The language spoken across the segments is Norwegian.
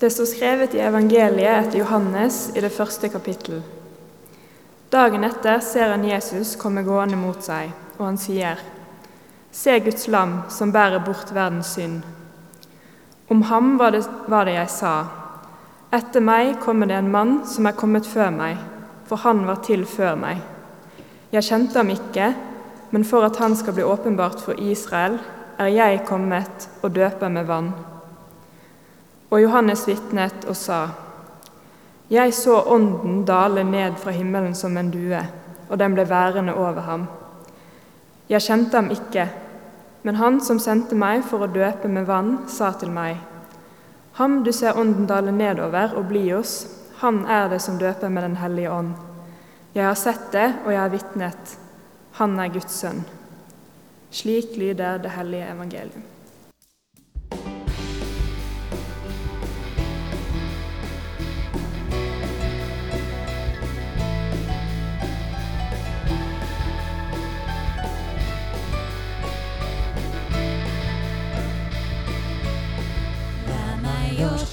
Det står skrevet i evangeliet etter Johannes i det første kapittel. Dagen etter ser han Jesus komme gående mot seg, og han sier, Se Guds lam som bærer bort verdens synd. Om ham var det, var det jeg sa, etter meg kommer det en mann som er kommet før meg, for han var til før meg. Jeg kjente ham ikke, men for at han skal bli åpenbart for Israel, er jeg kommet og døper med vann. Og Johannes vitnet og sa:" Jeg så Ånden dale ned fra himmelen som en due, og den ble værende over ham. Jeg kjente ham ikke, men han som sendte meg for å døpe med vann, sa til meg:" Ham du ser Ånden dale nedover og bli hos, han er det som døper med Den hellige ånd. Jeg har sett det, og jeg har vitnet. Han er Guds sønn. Slik lyder det hellige evangelium.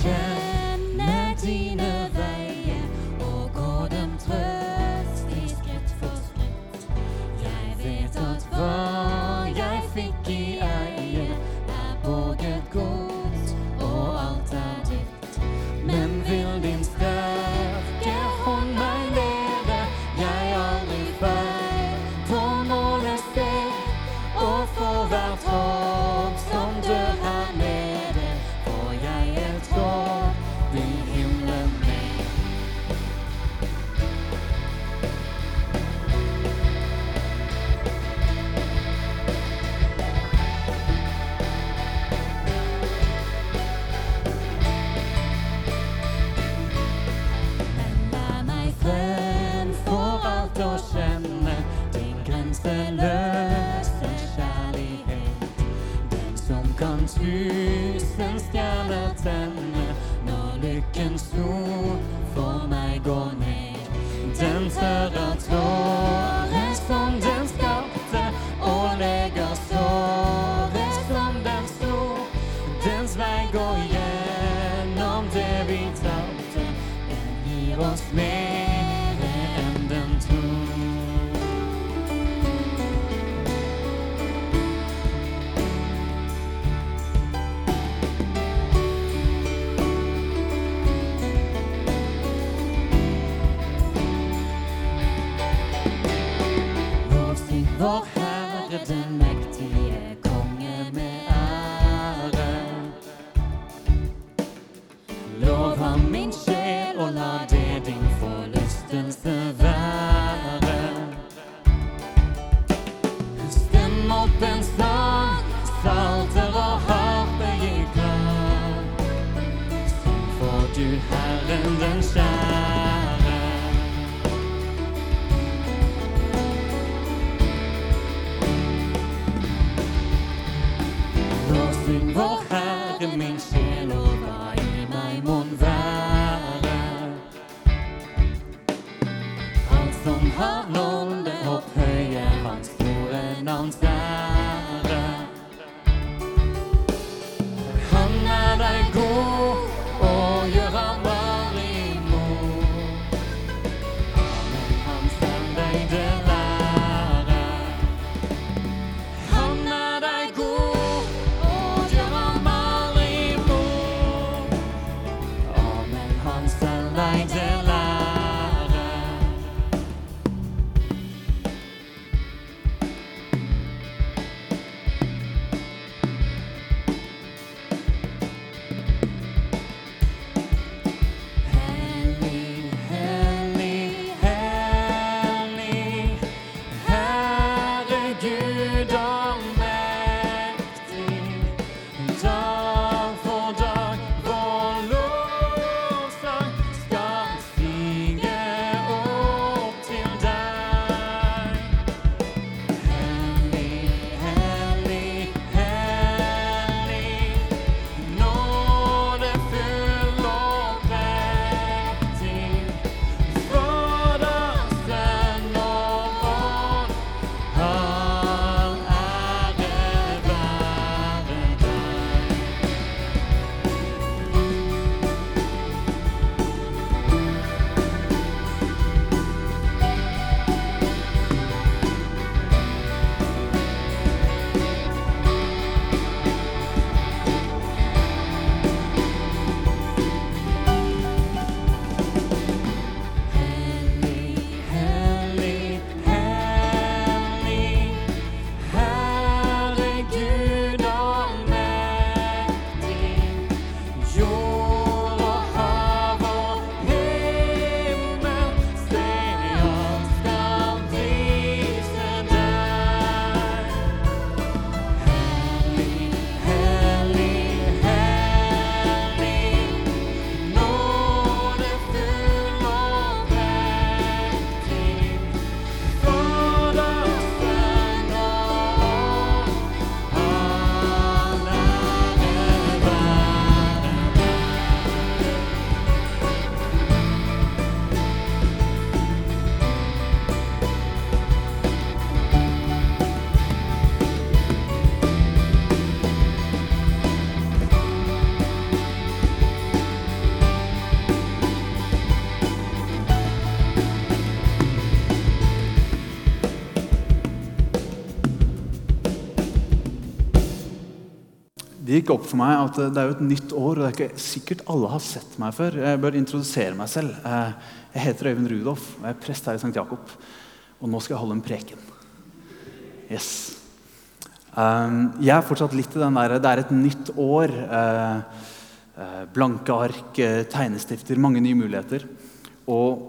Meg vei går gjennom det vi tapte. Den gir oss mer enn den tror. Lovsing vår Herre den mektige Herre, min gikk opp for meg at det er jo et nytt år, og det er ikke sikkert alle har sett meg før. Jeg bør introdusere meg selv. Eh, Jeg heter Øyvind Rudolf, og jeg er prest her i St. Jakob. Og nå skal jeg holde en preken. Yes. Um, Jeg er fortsatt litt i den der Det er et nytt år. eh, eh, Blanke ark, eh, tegnestifter, mange nye muligheter. Og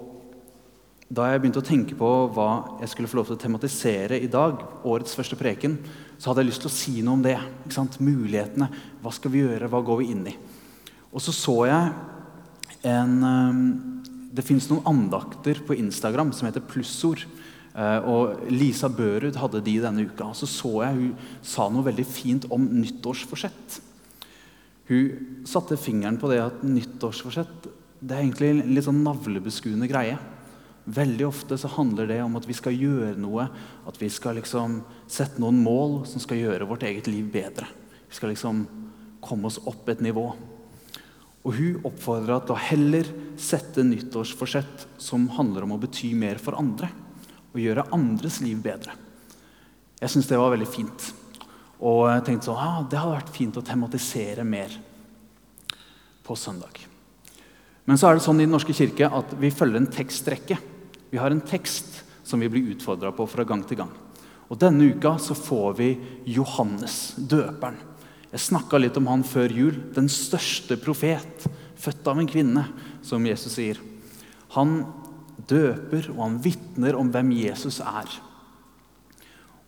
da jeg begynte å tenke på hva jeg skulle få lov til å tematisere i dag, årets første preken, så hadde jeg lyst til å si noe om det. Ikke sant? Mulighetene. Hva skal vi gjøre? Hva går vi inn i? Og så så jeg en eh, Det fins noen andakter på Instagram som heter Plussord. Eh, og Lisa Børud hadde de denne uka. Og så så jeg hun sa noe veldig fint om nyttårsforsett. Hun satte fingeren på det at nyttårsforsett det er egentlig en litt sånn navlebeskuende greie. Veldig ofte så handler det om at vi skal gjøre noe, at vi skal liksom sette noen mål som skal gjøre vårt eget liv bedre. Vi skal liksom komme oss opp et nivå. Og Hun oppfordra til å heller sette nyttårsforsett som handler om å bety mer for andre. Og gjøre andres liv bedre. Jeg syns det var veldig fint. Og jeg tenkte sånn, ah, det hadde vært fint å tematisere mer på søndag. Men så er det sånn i Den norske kirke at vi følger en tekstrekke. Vi har en tekst som vi blir utfordra på fra gang til gang. Og Denne uka så får vi Johannes, døperen. Jeg snakka litt om han før jul. Den største profet, født av en kvinne, som Jesus sier. Han døper, og han vitner om hvem Jesus er.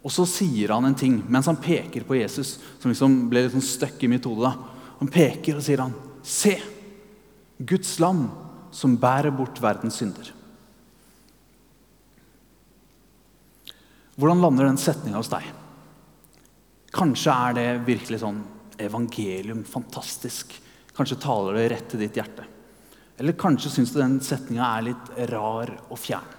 Og så sier han en ting mens han peker på Jesus, som liksom ble litt sånn støkk i mitt hode. Han peker og sier han, Se! Guds lam som bærer bort verdens synder. Hvordan lander den setninga hos deg? Kanskje er det virkelig sånn evangelium, fantastisk. Kanskje taler det rett til ditt hjerte. Eller kanskje syns du den setninga er litt rar og fjern.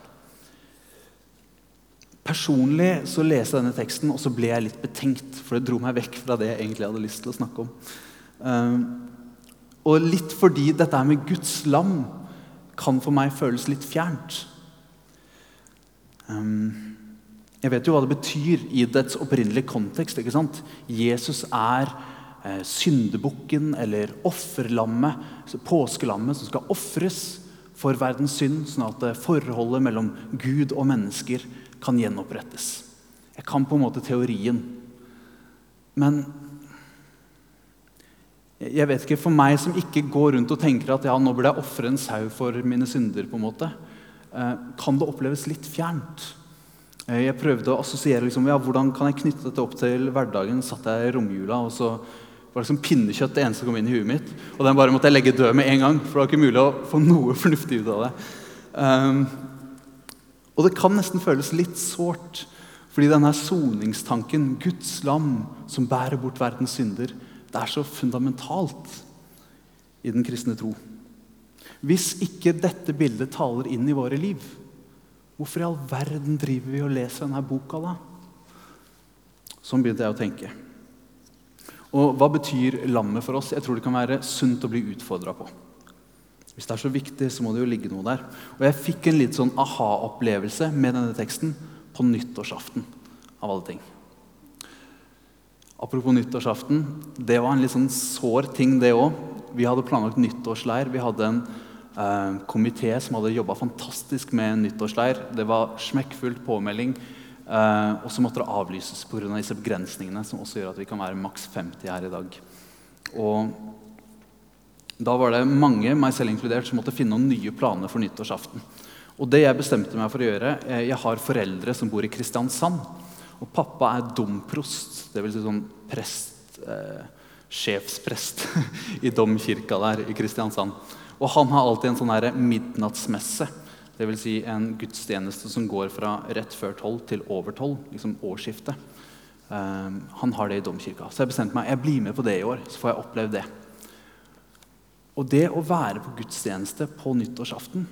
Personlig så leste jeg denne teksten, og så ble jeg litt betenkt. For det dro meg vekk fra det jeg egentlig hadde lyst til å snakke om. Um, og litt fordi dette her med Guds lam kan for meg føles litt fjernt. Um, jeg vet jo hva det betyr i dets opprinnelige kontekst. ikke sant? Jesus er eh, syndebukken eller offerlammet, påskelammet, som skal ofres for verdens synd, sånn at eh, forholdet mellom Gud og mennesker kan gjenopprettes. Jeg kan på en måte teorien. Men jeg vet ikke, For meg som ikke går rundt og tenker at ja, nå burde jeg ofre en sau for mine synder, på en måte, eh, kan det oppleves litt fjernt. Eh, Jeg prøvde å assosiere liksom, ja, hvordan kan jeg knytte dette opp til hverdagen. satt jeg i romjula, og så var liksom pinnekjøtt det eneste som kom inn i huet mitt. Og den bare måtte jeg legge død med en gang, for det var ikke mulig å få noe fornuftig ut av det. Um, og det kan nesten føles litt sårt, fordi denne soningstanken, Guds lam som bærer bort verdens synder, det er så fundamentalt i den kristne tro. Hvis ikke dette bildet taler inn i våre liv, hvorfor i all verden driver vi og leser denne boka da? Sånn begynte jeg å tenke. Og hva betyr lammet for oss? Jeg tror det kan være sunt å bli utfordra på. Hvis det er så viktig, så må det jo ligge noe der. Og jeg fikk en litt sånn aha-opplevelse med denne teksten på nyttårsaften. av alle ting. Apropos nyttårsaften. Det var en litt sånn sår ting, det òg. Vi hadde planlagt nyttårsleir. Vi hadde en eh, komité som hadde jobba fantastisk med en nyttårsleir. Det var smekkfullt påmelding. Eh, og så måtte det avlyses pga. disse begrensningene, som også gjør at vi kan være maks 50 her i dag. Og da var det mange, meg selv inkludert, som måtte finne noen nye planer for nyttårsaften. Og det jeg bestemte meg for å gjøre eh, Jeg har foreldre som bor i Kristiansand. Og pappa er domprost, dvs. Si sånn prest, eh, sjefsprest i domkirka der i Kristiansand. Og han har alltid en sånn midnattsmesse. Dvs. Si en gudstjeneste som går fra rett før tolv til over tolv. Liksom årsskiftet. Um, han har det i domkirka. Så jeg bestemte meg jeg blir med på det i år. Så får jeg oppleve det. Og det å være på gudstjeneste på nyttårsaften,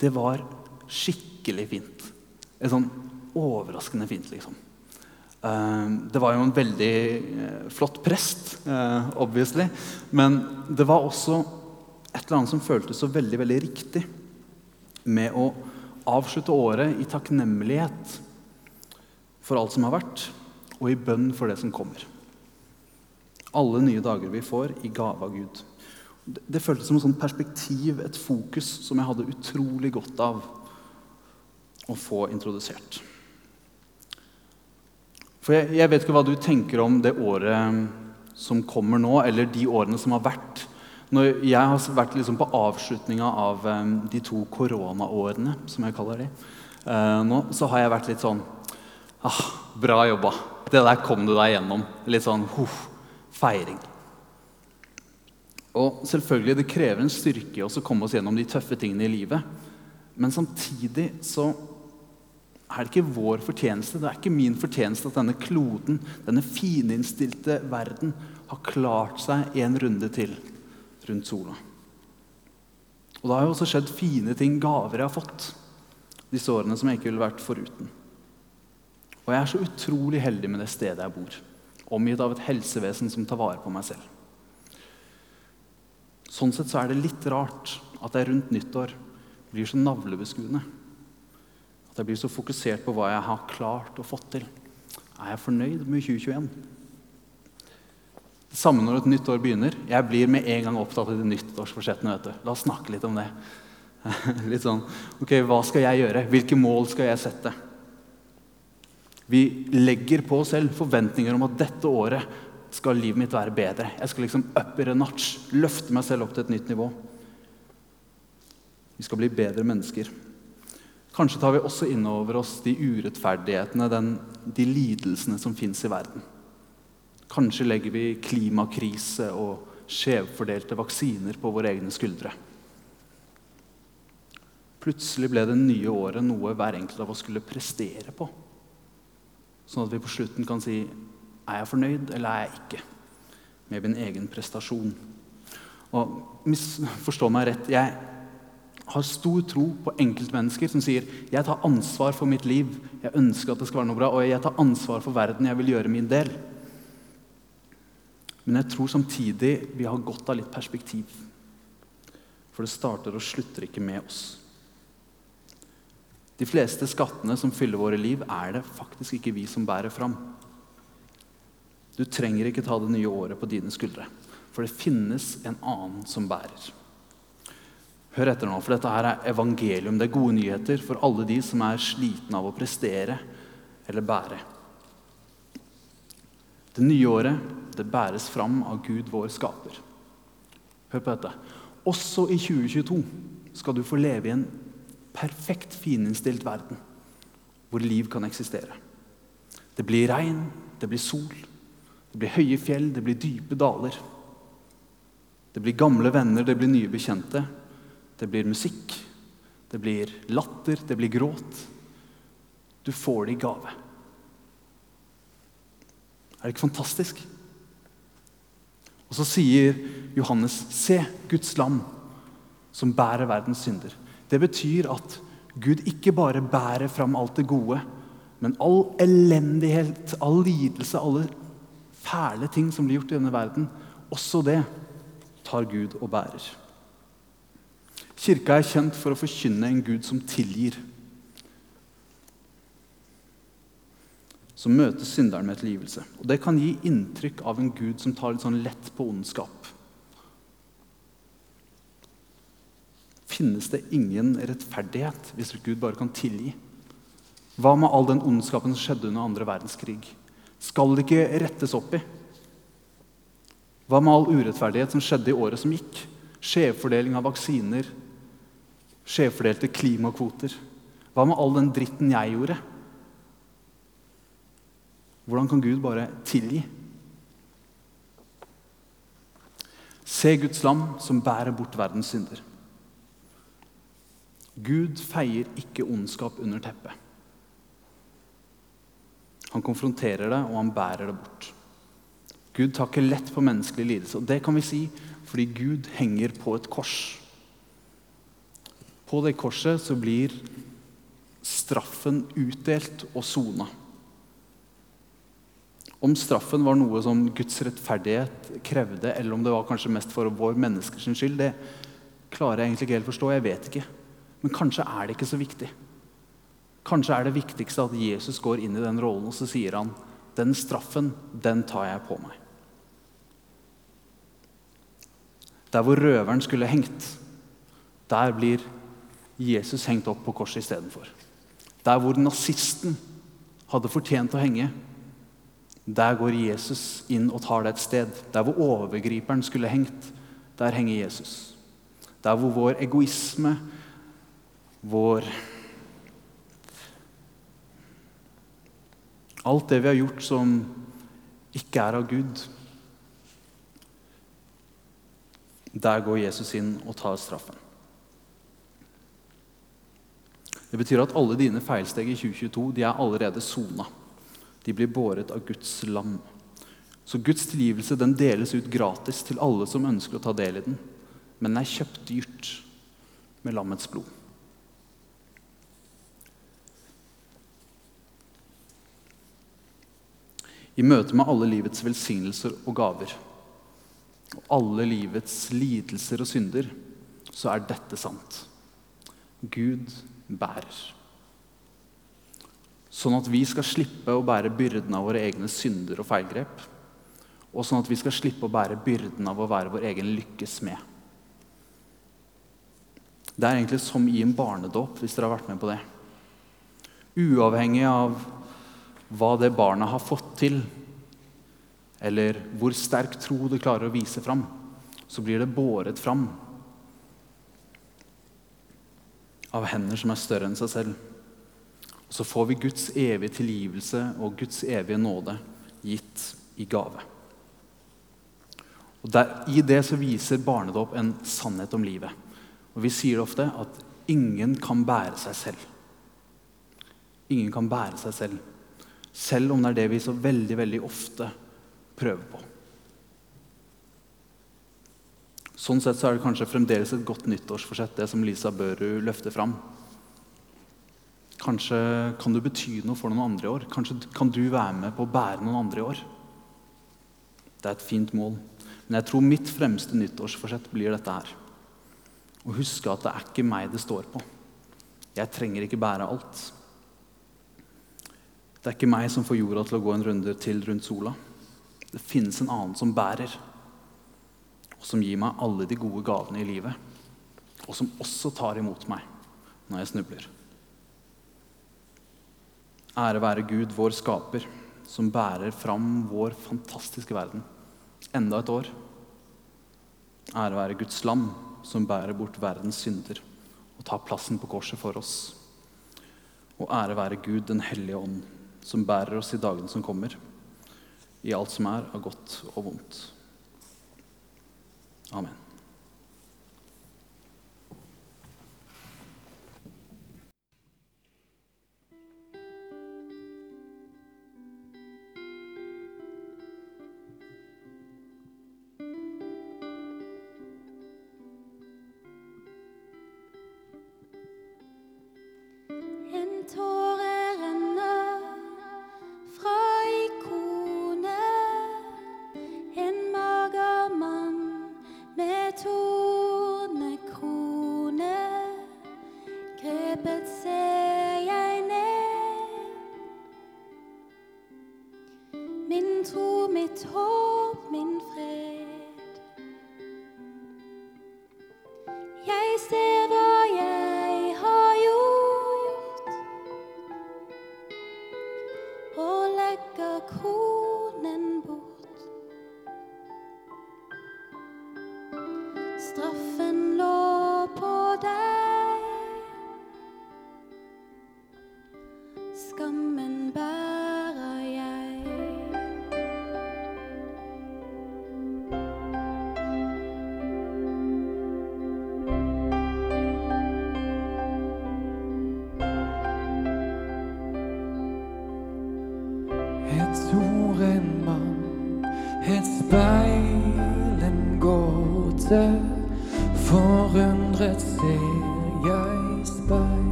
det var skikkelig fint. Et sånn overraskende fint, liksom. Eh, Det var jo en veldig eh, flott prest, eh, obviously. Men det var også et eller annet som føltes så veldig, veldig riktig med å avslutte året i takknemlighet for alt som har vært, og i bønn for det som kommer. Alle nye dager vi får, i gave av Gud. Det føltes som et sånt perspektiv, et fokus, som jeg hadde utrolig godt av å få introdusert. For jeg, jeg vet ikke hva du tenker om det året som kommer nå, eller de årene som har vært. Når jeg har vært liksom på avslutninga av eh, de to koronaårene, som jeg kaller de, eh, nå, så har jeg vært litt sånn ah, Bra jobba. Det der kom du deg gjennom. Litt sånn huff, feiring. Og selvfølgelig, Det krever en styrke å komme oss gjennom de tøffe tingene i livet. Men samtidig så er det ikke vår fortjeneste, det er ikke min fortjeneste at denne kloden, denne fininnstilte verden, har klart seg en runde til rundt sola. Og det har jo også skjedd fine ting, gaver jeg har fått disse årene som jeg ikke ville vært foruten. Og jeg er så utrolig heldig med det stedet jeg bor, omgitt av et helsevesen som tar vare på meg selv. Sånn sett så er det litt rart at jeg rundt nyttår blir så navlebeskuende. At jeg blir så fokusert på hva jeg har klart og fått til. Er jeg fornøyd med 2021? Det samme når et nytt år begynner. Jeg blir med en gang opptatt av de nyttårsforsettene. vet du. La oss snakke litt om det. Litt sånn Ok, hva skal jeg gjøre? Hvilke mål skal jeg sette? Vi legger på oss selv forventninger om at dette året skal livet mitt være bedre. Jeg skal liksom upper a notch, løfte meg selv opp til et nytt nivå. Vi skal bli bedre mennesker. Kanskje tar vi også inn over oss de urettferdighetene, den, de lidelsene som fins i verden. Kanskje legger vi klimakrise og skjevfordelte vaksiner på våre egne skuldre. Plutselig ble det nye året noe hver enkelt av oss skulle prestere på. Sånn at vi på slutten kan si er jeg fornøyd, eller er jeg ikke? Med min egen prestasjon. Og Forstå meg rett. Jeg har stor tro på enkeltmennesker som sier jeg tar ansvar for mitt liv, jeg ønsker at det skal være noe bra, og jeg tar ansvar for verden, jeg vil gjøre min del. Men jeg tror samtidig vi har godt av litt perspektiv. For det starter og slutter ikke med oss. De fleste skattene som fyller våre liv, er det faktisk ikke vi som bærer fram. Du trenger ikke ta det nye året på dine skuldre, for det finnes en annen som bærer. Hør etter nå, for dette her er evangelium. Det er gode nyheter for alle de som er slitne av å prestere eller bære. Det nye året det bæres fram av Gud, vår skaper. Hør på dette. Også i 2022 skal du få leve i en perfekt fininnstilt verden hvor liv kan eksistere. Det blir regn, det blir sol, det blir høye fjell, det blir dype daler. Det blir gamle venner, det blir nye bekjente. Det blir musikk, det blir latter, det blir gråt. Du får det i gave. Er det ikke fantastisk? Og så sier Johannes, se Guds lam som bærer verdens synder. Det betyr at Gud ikke bare bærer fram alt det gode, men all elendighet, all lidelse, alle fæle ting som blir gjort i denne verden, også det tar Gud og bærer. Kirka er kjent for å forkynne en Gud som tilgir. Som møter synderen med tilgivelse. Og Det kan gi inntrykk av en Gud som tar litt sånn lett på ondskap. Finnes det ingen rettferdighet hvis Gud bare kan tilgi? Hva med all den ondskapen som skjedde under andre verdenskrig? skal det ikke rettes opp i. Hva med all urettferdighet som skjedde i året som gikk? Skjevfordeling av vaksiner, skjevfordelte klimakvoter. Hva med all den dritten jeg gjorde? Hvordan kan Gud bare tilgi? Se Guds lam som bærer bort verdens synder. Gud feier ikke ondskap under teppet. Han konfronterer det, og han bærer det bort. Gud tar ikke lett på menneskelig lidelse. Og det kan vi si fordi Gud henger på et kors. På det korset så blir straffen utdelt og sona. Om straffen var noe som Guds rettferdighet krevde, eller om det var kanskje mest for vår menneskers skyld, det klarer jeg egentlig ikke helt forstå. Jeg vet ikke. Men kanskje er det ikke så viktig. Kanskje er det viktigste at Jesus går inn i den rollen og så sier han, den straffen, den tar jeg på meg. Der hvor røveren skulle hengt, der blir Jesus hengt opp på korset istedenfor. Der hvor nazisten hadde fortjent å henge, der går Jesus inn og tar det et sted. Der hvor overgriperen skulle hengt, der henger Jesus. Der hvor vår egoisme, vår Alt det vi har gjort som ikke er av Gud, der går Jesus inn og tar straffen. Det betyr at alle dine feilsteg i 2022 de er allerede sona. De blir båret av Guds lam. Så Guds tilgivelse den deles ut gratis til alle som ønsker å ta del i den. Men den er kjøpt dyrt med lammets blod. I møte med alle livets velsignelser og gaver, og alle livets lidelser og synder, så er dette sant. Gud bærer. Sånn at vi skal slippe å bære byrden av våre egne synder og feilgrep. Og sånn at vi skal slippe å bære byrden av å være vår egen lykkes med. Det er egentlig som i en barnedåp, hvis dere har vært med på det. Uavhengig av hva det barnet har fått til, eller hvor sterk tro det klarer å vise fram, så blir det båret fram av hender som er større enn seg selv. Så får vi Guds evige tilgivelse og Guds evige nåde gitt i gave. Og der, I det så viser barnedåp en sannhet om livet. Og Vi sier ofte at ingen kan bære seg selv. Ingen kan bære seg selv. Selv om det er det vi så veldig, veldig ofte prøver på. Sånn sett så er det kanskje fremdeles et godt nyttårsforsett, det som Lisa Børud løfter fram. Kanskje kan du bety noe for noen andre i år. Kanskje kan du være med på å bære noen andre i år. Det er et fint mål. Men jeg tror mitt fremste nyttårsforsett blir dette her. Å huske at det er ikke meg det står på. Jeg trenger ikke bære alt. Det er ikke meg som får jorda til å gå en runde til rundt sola. Det finnes en annen som bærer, og som gir meg alle de gode gavene i livet. Og som også tar imot meg når jeg snubler. Ære være Gud, vår skaper, som bærer fram vår fantastiske verden enda et år. Ære være Guds lam, som bærer bort verdens synder og tar plassen på korset for oss. Og ære være Gud, Den hellige ånd, som bærer oss i dagene som kommer, i alt som er av godt og vondt. Amen.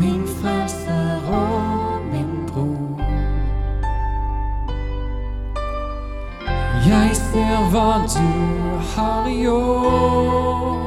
min frelser og min bror. Jeg ser hva du har gjort.